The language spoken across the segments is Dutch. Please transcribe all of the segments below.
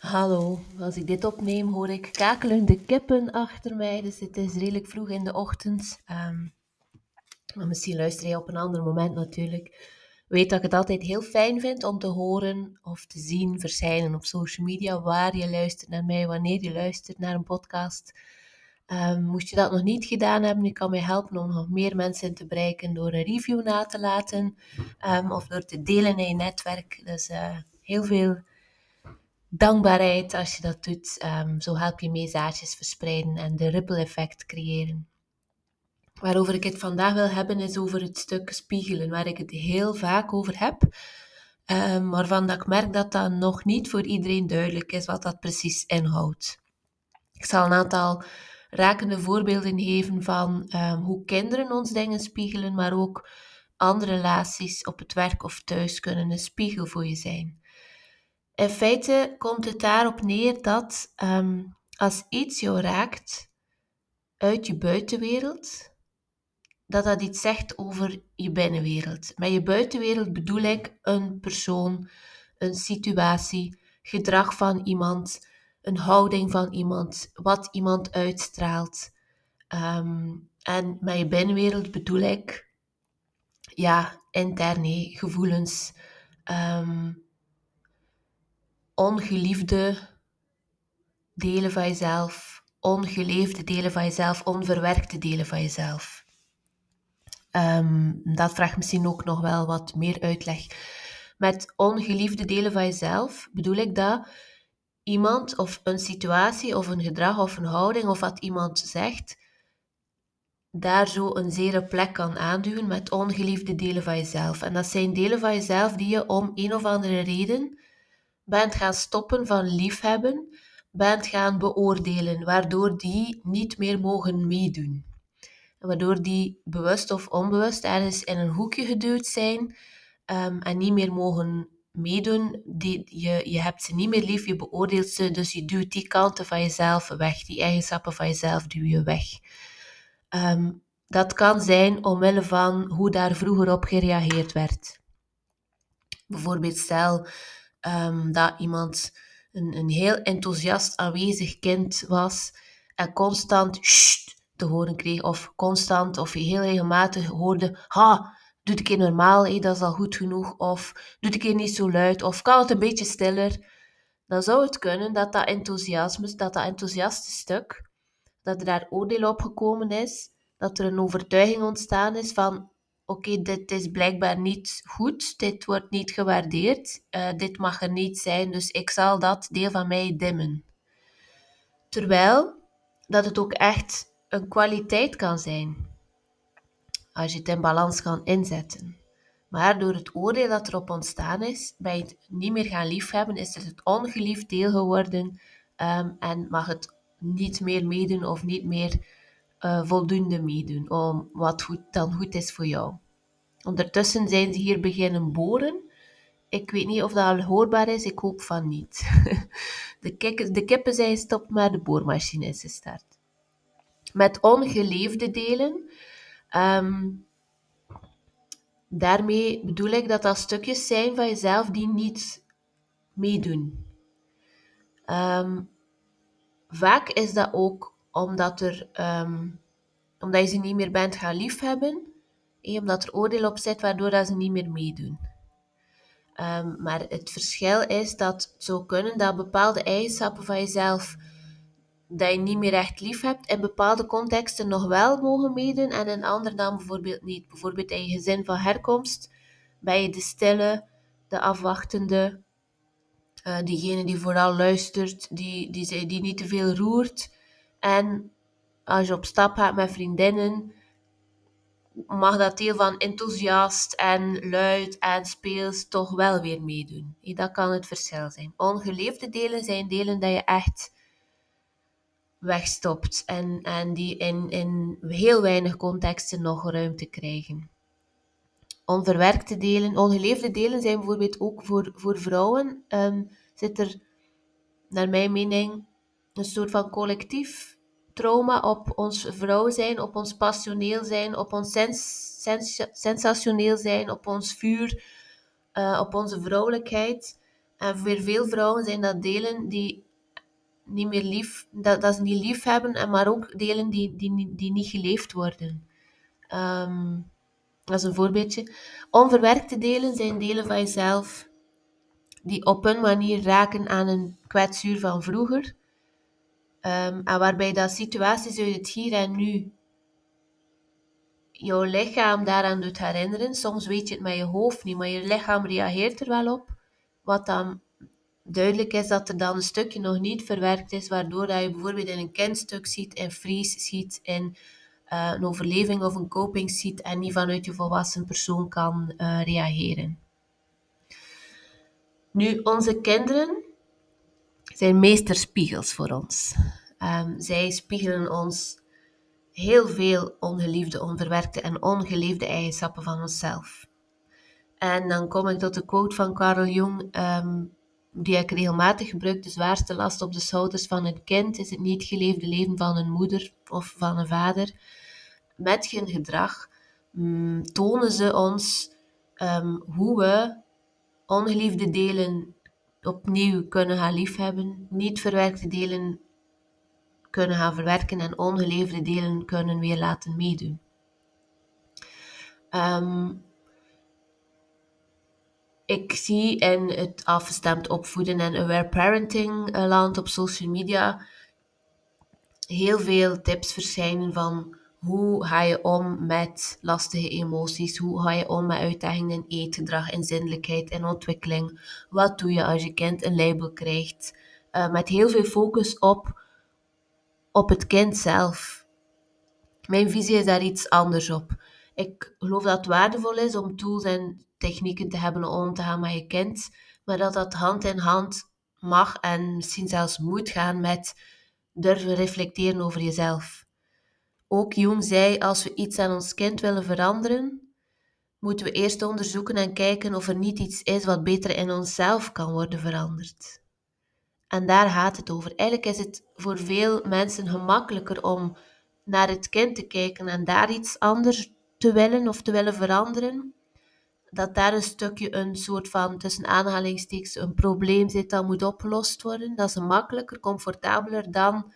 Hallo, als ik dit opneem hoor ik kakelende kippen achter mij, dus het is redelijk vroeg in de ochtend. Ehm, maar misschien luister je op een ander moment natuurlijk. Weet dat ik het altijd heel fijn vind om te horen of te zien verschijnen op social media waar je luistert naar mij, wanneer je luistert naar een podcast. Um, je dat nog niet gedaan hebben, je kan mij helpen om nog meer mensen te bereiken door een review na te laten um, of door te delen in je netwerk. Dus uh, heel veel dankbaarheid als je dat doet. Um, zo help je mee zaadjes verspreiden en de ripple effect creëren. Waarover ik het vandaag wil hebben is over het stuk spiegelen, waar ik het heel vaak over heb. Um, waarvan dat ik merk dat dat nog niet voor iedereen duidelijk is wat dat precies inhoudt. Ik zal een aantal rakende voorbeelden geven van um, hoe kinderen ons dingen spiegelen, maar ook andere relaties op het werk of thuis kunnen een spiegel voor je zijn. In feite komt het daarop neer dat ehm, als iets jou raakt uit je buitenwereld, dat dat iets zegt over je binnenwereld. Met je buitenwereld bedoel ik een persoon, een situatie, gedrag van iemand, een houding van iemand, wat iemand uitstraalt. Ehm, en met je binnenwereld bedoel ik, ja, interne gevoelens, um, ongeliefde delen van jezelf, ongeleefde delen van jezelf, onverwerkte delen van jezelf. Ehm, dat vraagt misschien ook nog wel wat meer uitleg. Met ongeliefde delen van jezelf bedoel ik dat iemand of een situatie of een gedrag of een houding of wat iemand zegt, daar zo een zere plek kan aanduwen met ongeliefde delen van jezelf. En dat zijn delen van jezelf die je om een of andere reden bent gaan stoppen van liefhebben, bent gaan beoordelen, waardoor die niet meer mogen meedoen. waardoor die bewust of onbewust ergens in een hoekje geduwd zijn um, en niet meer mogen meedoen. Die, je, je hebt ze niet meer lief, je beoordeelt ze, dus je duwt die kanten van jezelf weg, die eigenschappen van jezelf duw je weg. Um, dat kan zijn omwille van hoe daar vroeger op gereageerd werd. Bijvoorbeeld stel, um, dat iemand een, een heel enthousiast aanwezig kind was en constant te horen kreeg, of constant of heel regelmatig hoorde: Ha, doe ik keer normaal, hé, dat is al goed genoeg, of doe ik keer niet zo luid, of kan het een beetje stiller. Dan zou het kunnen dat dat enthousiasme, dat dat enthousiaste stuk, dat er daar oordeel op gekomen is, dat er een overtuiging ontstaan is van oké, dit is blijkbaar niet goed, dit wordt niet gewaardeerd, uh, dit mag er niet zijn, dus ik zal dat deel van mij dimmen. Terwijl dat het ook echt een kwaliteit kan zijn, als je het in balans kan inzetten. Maar door het oordeel dat erop ontstaan is, bij het niet meer gaan liefhebben, is het het ongeliefd deel geworden um, en mag het niet meer meedoen of niet meer uh, voldoende meedoen om wat goed, dan goed is voor jou. Ondertussen zijn ze hier beginnen boren. Ik weet niet of dat al hoorbaar is, ik hoop van niet. De, de kippen zijn stop, maar de boormachine is gestart. Met ongeleefde delen, um, daarmee bedoel ik dat dat stukjes zijn van jezelf die niet meedoen. Um, vaak is dat ook omdat, er, um, omdat je ze niet meer bent gaan liefhebben, omdat er oordeel op zit waardoor dat ze niet meer meedoen. Um, maar het verschil is dat het zou kunnen dat bepaalde eigenschappen van jezelf dat je niet meer echt lief hebt, in bepaalde contexten nog wel mogen meedoen en in andere dan bijvoorbeeld niet. Bijvoorbeeld in je gezin van herkomst ben je de stille, de afwachtende, uh, diegene die vooral luistert, die, die, die niet te veel roert. En als je op stap gaat met vriendinnen, mag dat deel van enthousiast en luid en speels toch wel weer meedoen. Dat kan het verschil zijn. Ongeleefde delen zijn delen dat je echt wegstopt en, en die in, in heel weinig contexten nog ruimte krijgen. Onverwerkte delen, ongeleefde delen zijn bijvoorbeeld ook voor, voor vrouwen. Um, zit er, naar mijn mening, een soort van collectief trauma op ons vrouw zijn, op ons passioneel zijn, op ons sens sensationeel zijn, op ons vuur, uh, op onze vrouwelijkheid. En voor veel vrouwen zijn dat delen die niet meer lief, dat, dat ze niet lief hebben, en maar ook delen die, die, die niet geleefd worden. Um, dat is een voorbeeldje. Onverwerkte delen zijn delen van jezelf die op een manier raken aan een kwetsuur van vroeger. Um, en waarbij dat situaties uit het hier en nu jouw lichaam daaraan doet herinneren. Soms weet je het met je hoofd niet, maar je lichaam reageert er wel op. Wat dan duidelijk is dat er dan een stukje nog niet verwerkt is, waardoor dat je bijvoorbeeld in een kindstuk ziet, in freeze ziet, in uh, een overleving of een coping ziet en niet vanuit je volwassen persoon kan uh, reageren. Nu, onze kinderen zijn meesterspiegels voor ons. Um, zij spiegelen ons heel veel ongeliefde, onverwerkte en ongeleefde eigenschappen van onszelf. En dan kom ik tot de quote van Carl Jung, um, die ik regelmatig gebruik. De zwaarste last op de schouders van een kind is het niet geleefde leven van een moeder of van een vader. Met hun gedrag um, tonen ze ons um, hoe we ongeliefde delen opnieuw kunnen gaan liefhebben, niet verwerkte delen kunnen gaan verwerken en ongeleefde delen kunnen weer laten meedoen. Um, ik zie in het afgestemd opvoeden en aware parenting uh, land op social media heel veel tips verschijnen van hoe ga je om met lastige emoties? Hoe ga je om met uitdagingen in eetgedrag, in zindelijkheid, in ontwikkeling? Wat doe je als je kind een label krijgt? Uh, met heel veel focus op, op het kind zelf. Mijn visie is daar iets anders op. Ik geloof dat het waardevol is om tools en technieken te hebben om te gaan met je kind, maar dat dat hand in hand mag en misschien zelfs moet gaan met durven reflecteren over jezelf. Ook Jung zei, als we iets aan ons kind willen veranderen, moeten we eerst onderzoeken en kijken of er niet iets is wat beter in onszelf kan worden veranderd. En daar gaat het over. Eigenlijk is het voor veel mensen gemakkelijker om naar het kind te kijken en daar iets anders te willen of te willen veranderen. Dat daar een stukje een soort van, tussen aanhalingstekens, een probleem zit dat moet opgelost worden. Dat is makkelijker, comfortabeler dan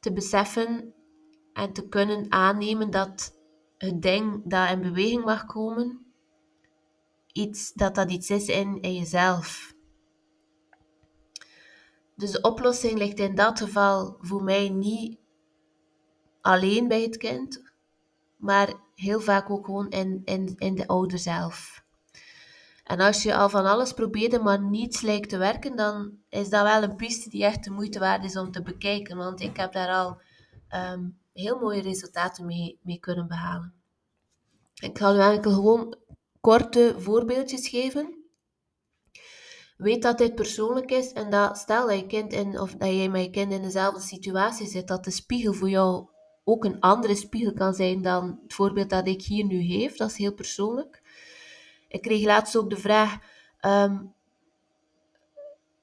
te beseffen en te kunnen aannemen dat het ding dat in beweging mag komen, iets, dat dat iets is in, in jezelf. Dus de oplossing ligt in dat geval voor mij niet alleen bij het kind, maar heel vaak ook gewoon in, in, in de ouder zelf. En als je al van alles probeerde, maar niets lijkt te werken, dan is dat wel een piste die echt de moeite waard is om te bekijken. Want ik heb daar al um, heel mooie resultaten mee, mee kunnen behalen. Ik ga nu eigenlijk gewoon korte voorbeeldjes geven. Weet dat dit persoonlijk is en dat stel dat je kind in, of dat jij met je kind in dezelfde situatie zit, dat de spiegel voor jou ook een andere spiegel kan zijn dan het voorbeeld dat ik hier nu geef. Dat is heel persoonlijk. Ik kreeg laatst ook de vraag: um,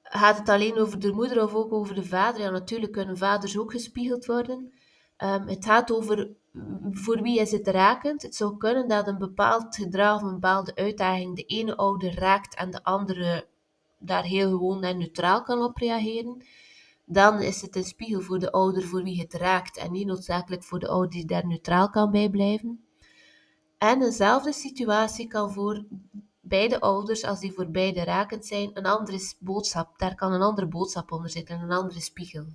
gaat het alleen over de moeder of ook over de vader? Ja, natuurlijk kunnen vaders ook gespiegeld worden. Um, het gaat over voor wie is het rakend. Het zou kunnen dat een bepaald gedrag of een bepaalde uitdaging de ene ouder raakt en de andere daar heel gewoon en neutraal kan op reageren. Dan is het een spiegel voor de ouder voor wie het raakt en niet noodzakelijk voor de ouder die daar neutraal kan bij blijven. En eenzelfde situatie kan voor beide ouders, als die voor beide rakend zijn, een andere boodschap. Daar kan een andere boodschap onder zitten, een andere spiegel.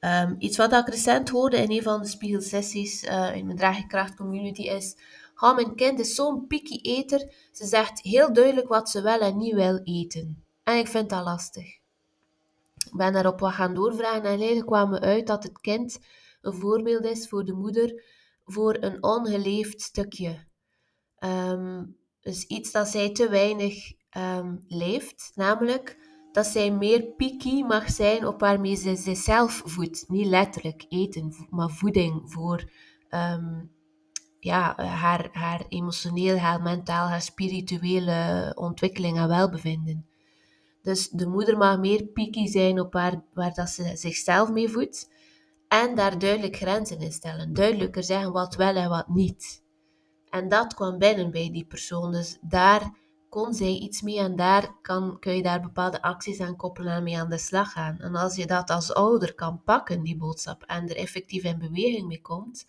Um, iets wat ik recent hoorde in een van de spiegelsessies uh, in mijn Draagkracht community is... Mijn kind is zo'n picky. Ze zegt heel duidelijk wat ze wel en niet wil eten. En ik vind dat lastig. Ik ben daarop wat gaan doorvragen en eigenlijk kwam me uit dat het kind een voorbeeld is voor de moeder voor een ongeleefd stukje. Um, dus iets dat zij te weinig um, leeft, namelijk dat zij meer picky mag zijn op waarmee ze zichzelf voedt. Niet letterlijk eten, maar voeding voor um, ja, haar, haar emotioneel, haar mentaal, haar spirituele ontwikkeling en welbevinden. Dus de moeder mag meer picky zijn op waar, waar dat ze zichzelf mee voedt. En daar duidelijk grenzen in stellen. Duidelijker zeggen wat wel en wat niet. En dat kwam binnen bij die persoon. Dus daar kon zij iets mee en daar kan, kun je daar bepaalde acties aan koppelen en mee aan de slag gaan. En als je dat als ouder kan pakken, die boodschap, en er effectief in beweging mee komt,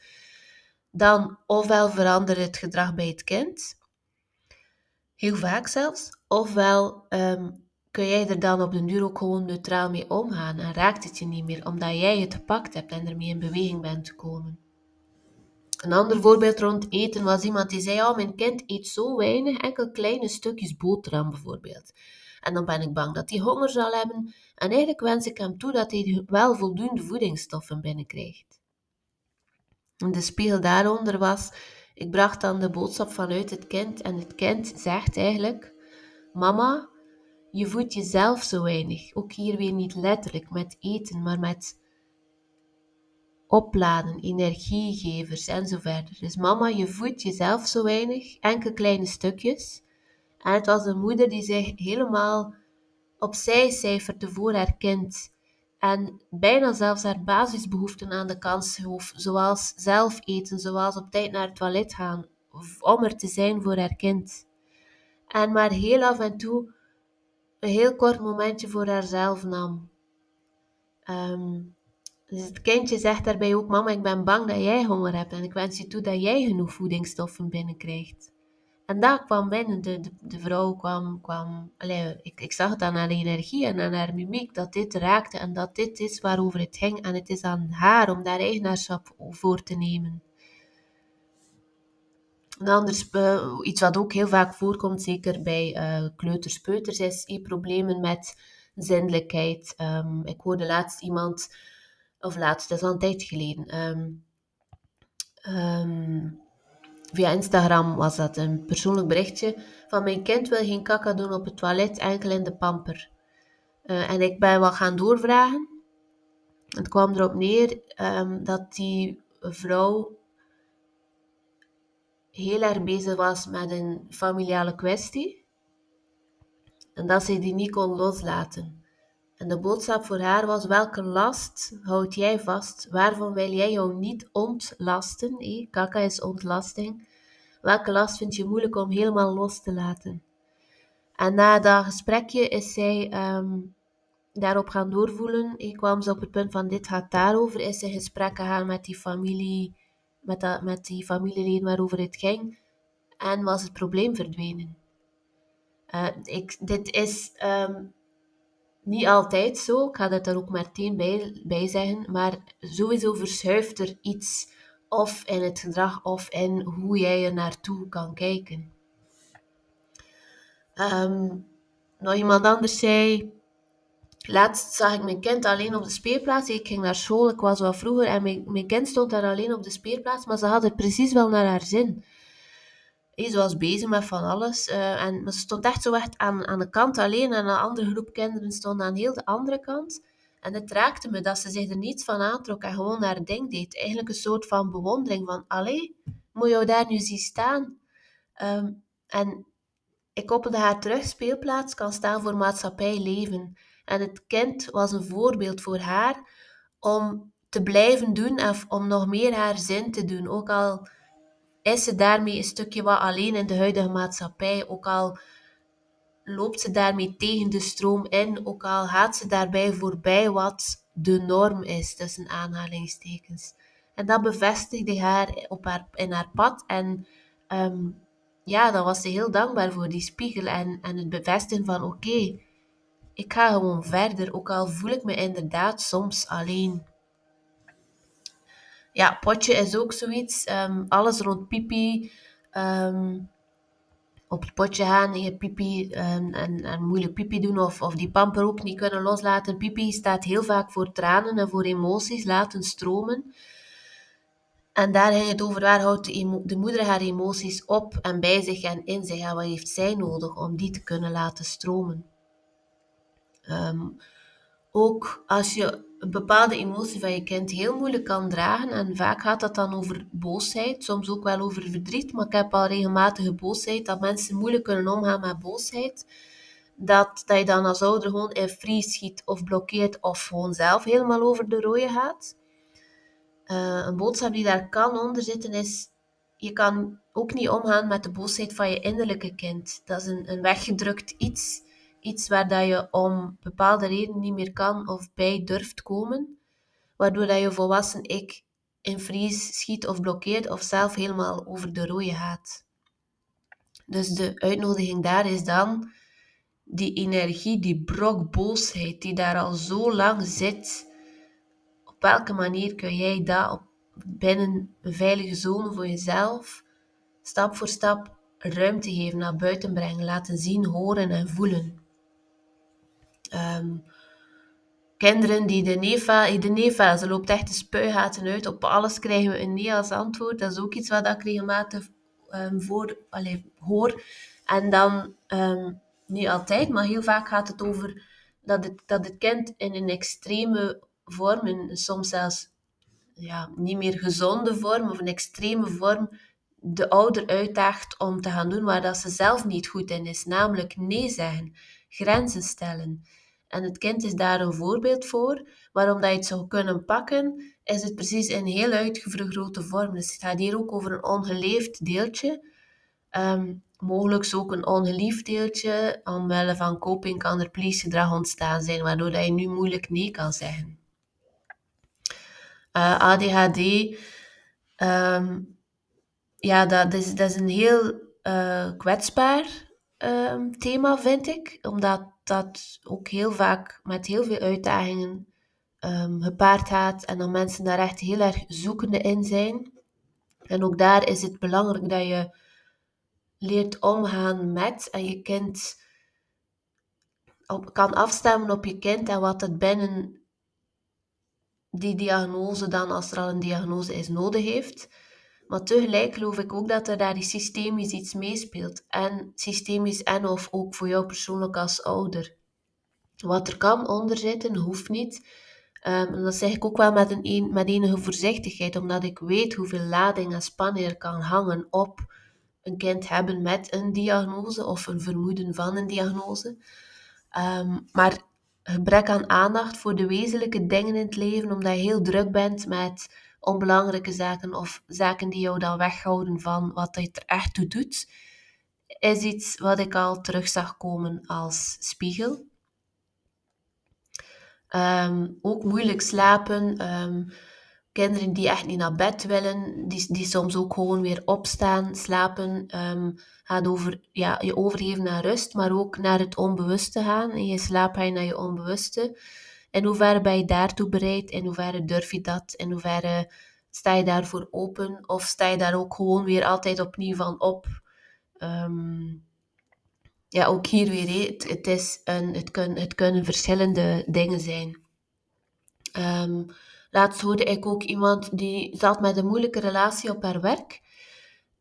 dan ofwel verandert het gedrag bij het kind, heel vaak zelfs, ofwel um, kun jij er dan op de duur ook gewoon neutraal mee omgaan en raakt het je niet meer, omdat jij het gepakt hebt en ermee in beweging bent gekomen. Een ander voorbeeld rond eten was iemand die zei: Oh, mijn kind eet zo weinig, enkel kleine stukjes boterham bijvoorbeeld. En dan ben ik bang dat hij honger zal hebben. En eigenlijk wens ik hem toe dat hij wel voldoende voedingsstoffen binnenkrijgt. En de spiegel daaronder was: ik bracht dan de boodschap vanuit het kind. En het kind zegt eigenlijk: Mama, je voedt jezelf zo weinig. Ook hier weer niet letterlijk met eten, maar met opladen, energiegevers en zo verder. Dus mama, je voedt jezelf zo weinig, enkele kleine stukjes. En het was een moeder die zich helemaal opzij cijferde voor haar kind. En bijna zelfs haar basisbehoeften aan de kant schoof, zoals zelf eten, zoals op tijd naar het toilet gaan, om er te zijn voor haar kind. En maar heel af en toe een heel kort momentje voor haarzelf nam. Um, dus het kindje zegt daarbij ook: Mama, ik ben bang dat jij honger hebt en ik wens je toe dat jij genoeg voedingsstoffen binnenkrijgt. En daar kwam binnen, de, de, de vrouw kwam, kwam allez, ik, ik zag het aan haar energie en aan haar mimiek, dat dit raakte en dat dit is waarover het ging. En het is aan haar om daar eigenaarschap voor te nemen. En anders, uh, iets wat ook heel vaak voorkomt, zeker bij uh, kleuters, peuters, is problemen met zindelijkheid. Um, ik hoorde laatst iemand of laatst, dat is al een tijd geleden. Um, via Instagram was dat een persoonlijk berichtje van mijn kind wil geen kaka doen op het toilet, enkel in de pamper. Uh, en ik ben wel gaan doorvragen. Het kwam erop neer dat die vrouw heel erg bezig was met een familiale kwestie. En dat ze die niet kon loslaten. En de boodschap voor haar was: welke last houd jij vast? Waarvan wil jij jou niet ontlasten? Kaka is ontlasting. Welke last vind je moeilijk om helemaal los te laten? En na dat gesprekje is zij um, daarop gaan doorvoelen. Ik kwam ze op het punt van dit gaat daarover. Is ze gesprek gegaan met die familie, met, dat, met die familieleden waarover het ging. En was het probleem verdwenen. Uh, ik, dit is um, niet altijd zo, ik ga dat er ook meteen bij, bij zeggen, maar sowieso verschuift er iets of in het gedrag of in hoe jij er naartoe kan kijken. Um, nog iemand anders zei, laatst zag ik mijn kind alleen op de speelplaats. Ik ging naar school, ik was wel vroeger en mijn, mijn kind stond daar alleen op de speelplaats, maar ze had het precies wel naar haar zin. Ze was bezig met van alles. Uh, en ze stond echt zo echt aan, aan de kant alleen. En een andere groep kinderen stond aan heel de andere kant. En het raakte me dat ze zich er niets van aantrok en gewoon haar ding deed. Eigenlijk een soort van bewondering van, allee, moet jou daar nu zien staan? Ehm, en ik koppelde haar terug, speelplaats kan staan voor maatschappij leven. En het kind was een voorbeeld voor haar om te blijven doen en om nog meer haar zin te doen. Ook al is ze daarmee een stukje wat alleen in de huidige maatschappij. Ook al loopt ze daarmee tegen de stroom in, ook al gaat ze daarbij voorbij wat de norm is, tussen aanhalingstekens. En dat bevestigde haar, op haar in haar pad. En um, ja, dan was ze heel dankbaar voor die spiegel en, en het bevestigen van oké, ik ga gewoon verder, ook al voel ik me inderdaad soms alleen ja, potje is ook zoiets. Um, alles rond pipi. Um, op het potje gaan je pipi um, en, en, moeilijk pipi doen of, of die pamper ook niet kunnen loslaten. Pipi staat heel vaak voor tranen en voor emoties laten stromen. En daar ging het over, waar houdt de, de, moeder haar emoties op en bij zich en in zich en wat heeft zij nodig om die te kunnen laten stromen. Um, ook als je een bepaalde emotie van je kind heel moeilijk kan dragen. En vaak gaat dat dan over boosheid, soms ook wel over verdriet. Maar ik heb al regelmatige boosheid, dat mensen moeilijk kunnen omgaan met boosheid. Dat, dat je dan als ouder gewoon in free schiet of blokkeert of gewoon zelf helemaal over de rode gaat. Uh, een boodschap die daar kan onder zitten is, je kan ook niet omgaan met de boosheid van je innerlijke kind. Dat is een, een weggedrukt iets. Iets waar dat je om bepaalde redenen niet meer kan of bij durft komen. Waardoor dat je volwassen ik in vries schiet of blokkeert of zelf helemaal over de rode gaat. Dus de uitnodiging daar is dan die energie, die brok boosheid die daar al zo lang zit. Op welke manier kun jij dat op, binnen een veilige zone voor jezelf stap voor stap ruimte geven, naar buiten brengen, laten zien, horen en voelen? Um, kinderen die de neva, de neva, ze loopt echt de spuigaten uit. Op alles krijgen we een nee als antwoord. Dat is ook iets wat ik regelmatig um, voor, allez, hoor. En dan, um, niet altijd, maar heel vaak gaat het over dat het, dat het kind in een extreme vorm, in, soms zelfs ja, niet meer gezonde vorm of een extreme vorm, de ouder uitdaagt om te gaan doen waar dat ze zelf niet goed in is. Namelijk nee zeggen, grenzen stellen. En het kind is daar een voorbeeld voor. Waarom dat je het zou kunnen pakken, is het precies in heel uitgevergrote vorm. Dus het gaat hier ook over een ongeleefd deeltje. Um, mogelijk ook een ongeliefd deeltje. Omwille van coping kan er ontstaan zijn, waardoor dat je nu moeilijk nee kan zeggen. Eh, ADHD, ehm, ja, dat is, dat is een heel uh, kwetsbaar um, thema, vind ik. Omdat dat ook heel vaak met heel veel uitdagingen um, gepaard gaat en dan mensen daar echt heel erg zoekende in zijn. En ook daar is het belangrijk dat je leert omgaan met en je kind op, kan afstemmen op je kind en wat het binnen die diagnose dan, als er al een diagnose is, nodig heeft. Maar tegelijk geloof ik ook dat er daar die systemisch iets meespeelt. En systemisch en of ook voor jou persoonlijk als ouder. Wat er kan onder zitten, hoeft niet. Um, dat zeg ik ook wel met, een, met enige voorzichtigheid, omdat ik weet hoeveel lading en spanning er kan hangen op een kind hebben met een diagnose of een vermoeden van een diagnose. Um, maar gebrek aan aandacht voor de wezenlijke dingen in het leven, omdat je heel druk bent met onbelangrijke zaken of zaken die jou dan weghouden van wat je er echt toe doet, is iets wat ik al terug zag komen als spiegel. Ehm, ook moeilijk slapen. Ehm, kinderen die echt niet naar bed willen, die, die soms ook gewoon weer opstaan, slapen. Um, gaat over ja, je overgeven naar rust, maar ook naar het onbewuste gaan. In je slaap ga je naar je onbewuste. In hoeverre ben je daartoe bereid? In hoeverre durf je dat? In hoeverre sta je daarvoor open? Of sta je daar ook gewoon weer altijd opnieuw van op? Um, ja, ook hier weer, het, is een, het, kun, het kunnen verschillende dingen zijn. Um, laatst hoorde ik ook iemand die zat met een moeilijke relatie op haar werk.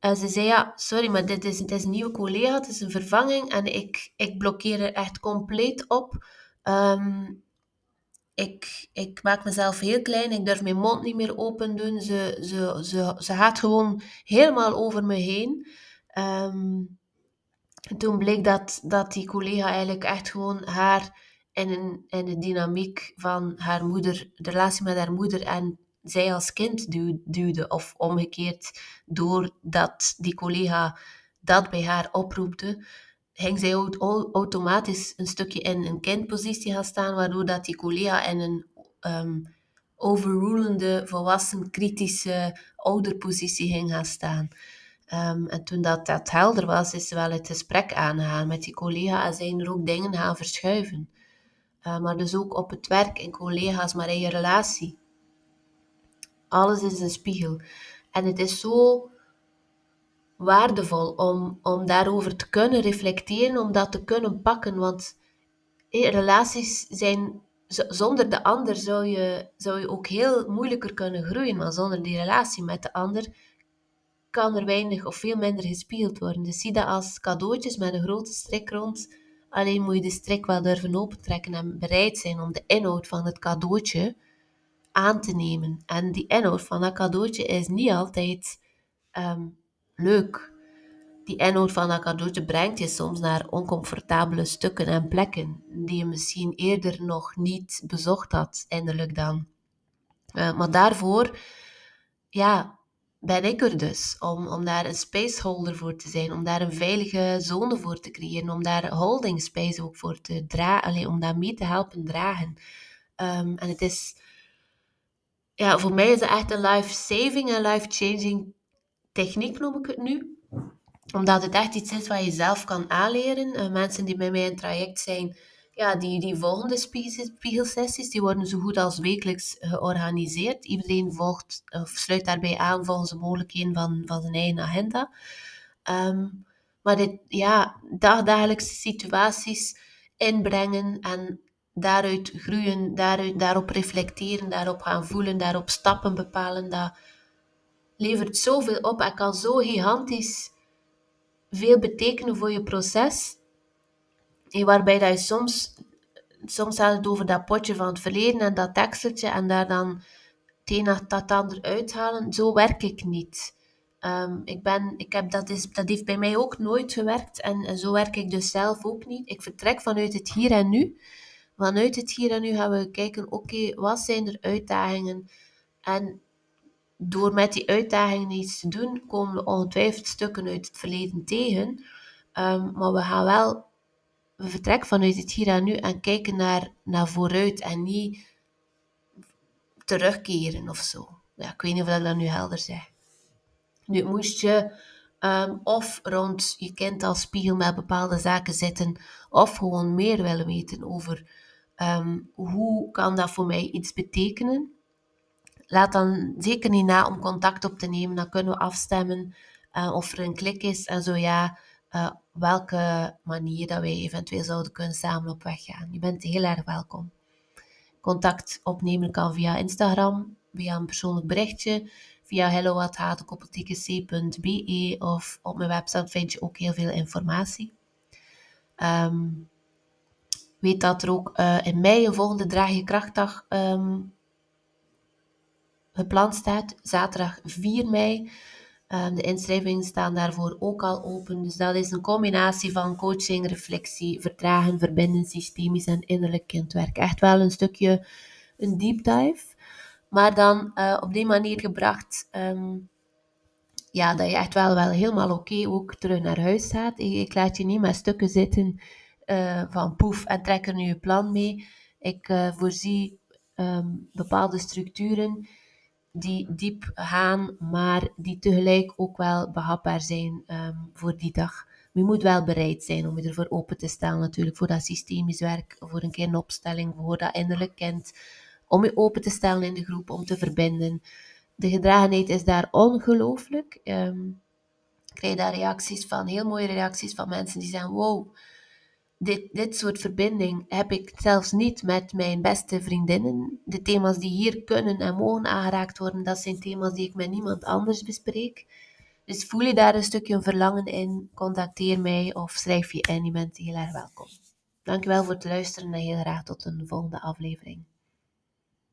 En ze zei, ja, sorry, maar dit is, het is een nieuwe collega, het is een vervanging en ik, ik blokkeer er echt compleet op. Um, ik, ik maak mezelf heel klein, ik durf mijn mond niet meer open doen. Ze, ze, ze, ze gaat gewoon helemaal over me heen. Um, toen bleek dat, dat die collega eigenlijk echt gewoon haar in een, de dynamiek van haar moeder, de relatie met haar moeder en zij als kind duwde. Of omgekeerd, doordat die collega dat bij haar oproepte, ging zij automatisch een stukje in een kindpositie gaan staan, waardoor dat die collega in een um, overrulende, volwassen, kritische ouderpositie ging gaan staan. Um, en toen dat, dat helder was, is ze wel het gesprek aangegaan met die collega en zijn er ook dingen gaan verschuiven. Uh, maar dus ook op het werk, in collega's, maar in je relatie. Alles is een spiegel. En het is zo waardevol om, om daarover te kunnen reflecteren, om dat te kunnen pakken. Want hey, relaties zijn, zonder de ander zou je, zou je ook heel moeilijker kunnen groeien. Maar zonder die relatie met de ander kan er weinig of veel minder gespiegeld worden. Dus zie dat als cadeautjes met een grote strik rond. Alleen moet je de strik wel durven opentrekken en bereid zijn om de inhoud van het cadeautje aan te nemen. En die inhoud van dat cadeautje is niet altijd ehm, leuk. Die inhoud van dat cadeautje brengt je soms naar oncomfortabele stukken en plekken die je misschien eerder nog niet bezocht had, innerlijk dan. Uh, maar daarvoor, ja, ben ik er dus. Om, om daar een spaceholder voor te zijn. Om daar een veilige zone voor te creëren. Om daar holding space ook voor te dragen. Om daar mee te helpen dragen. Ehm, en het is... Ja, voor mij is het echt een life-saving en life-changing techniek, noem ik het nu. Omdat het echt iets is wat je zelf kan aanleren. Uh, mensen die bij mij in traject zijn ja, die, die volgende spiegelsessies die worden zo goed als wekelijks georganiseerd. Iedereen volgt of sluit daarbij aan volgens de mogelijkheden van, van zijn eigen agenda. Ehm, maar dit, ja, dagdagelijkse situaties inbrengen en daaruit groeien, daaruit, daarop reflecteren, daarop gaan voelen, daarop stappen bepalen, dat levert zoveel op en kan zo gigantisch veel betekenen voor je proces waarbij dat je soms, soms gaat het over dat potje van het verleden en dat teksteltje en daar dan het een naar dat ander uithalen. Zo werk ik niet. Um, ik ben, ik heb, dat, is, dat heeft bij mij ook nooit gewerkt en, en, zo werk ik dus zelf ook niet. Ik vertrek vanuit het hier en nu. Vanuit het hier en nu gaan we kijken, oké, wat zijn er uitdagingen? En door met die uitdagingen iets te doen, komen we ongetwijfeld stukken uit het verleden tegen. Um, maar we gaan wel we vertrekken vanuit het hier en nu en kijken naar, naar vooruit en niet terugkeren of zo. Ja, ik weet niet of ik dat nu helder zeg. Nu moest je ehm, of rond je kind als spiegel met bepaalde zaken zitten, of gewoon meer willen weten over ehm, hoe kan dat voor mij iets betekenen. Laat dan zeker niet na om contact op te nemen, dan kunnen we afstemmen uh, of er een klik is en zo ja, uh, welke manier dat wij eventueel zouden kunnen samen op weg gaan. Je bent heel erg welkom. Contact opnemen kan via Instagram, via een persoonlijk berichtje, via hello.hatekoppeltike.be of op mijn website vind je ook heel veel informatie. Um, weet dat er ook uh, in mei een volgende Draag je Krachtdag um, gepland staat. Zaterdag 4 mei. Ehm, de inschrijvingen staan daarvoor ook al open. Dus dat is een combinatie van coaching, reflectie, vertragen, verbinden, systemisch en innerlijk kindwerk. Echt wel een stukje een deep dive. Maar dan uh, op die manier gebracht, um, ja, dat je echt wel, wel helemaal oké ook terug naar huis gaat. Ik, laat je niet met stukken zitten uh, van poef en trek er nu je plan mee. Ik uh, voorzie um, bepaalde structuren die diep gaan, maar die tegelijk ook wel behapbaar zijn um, voor die dag. je moet wel bereid zijn om je ervoor open te stellen, natuurlijk, voor dat systemisch werk, voor een keer een opstelling, voor dat innerlijk kind, om je open te stellen in de groep, om te verbinden. De gedragenheid is daar ongelooflijk. Um, ik krijg daar reacties van, heel mooie reacties van mensen die zeggen, wow, dit, dit soort verbinding heb ik zelfs niet met mijn beste vriendinnen. De thema's die hier kunnen en mogen aangeraakt worden, dat zijn thema's die ik met niemand anders bespreek. Dus voel je daar een stukje een verlangen in, contacteer mij of schrijf je in. Je bent heel erg welkom. Dankjewel voor het luisteren en heel graag tot een volgende aflevering.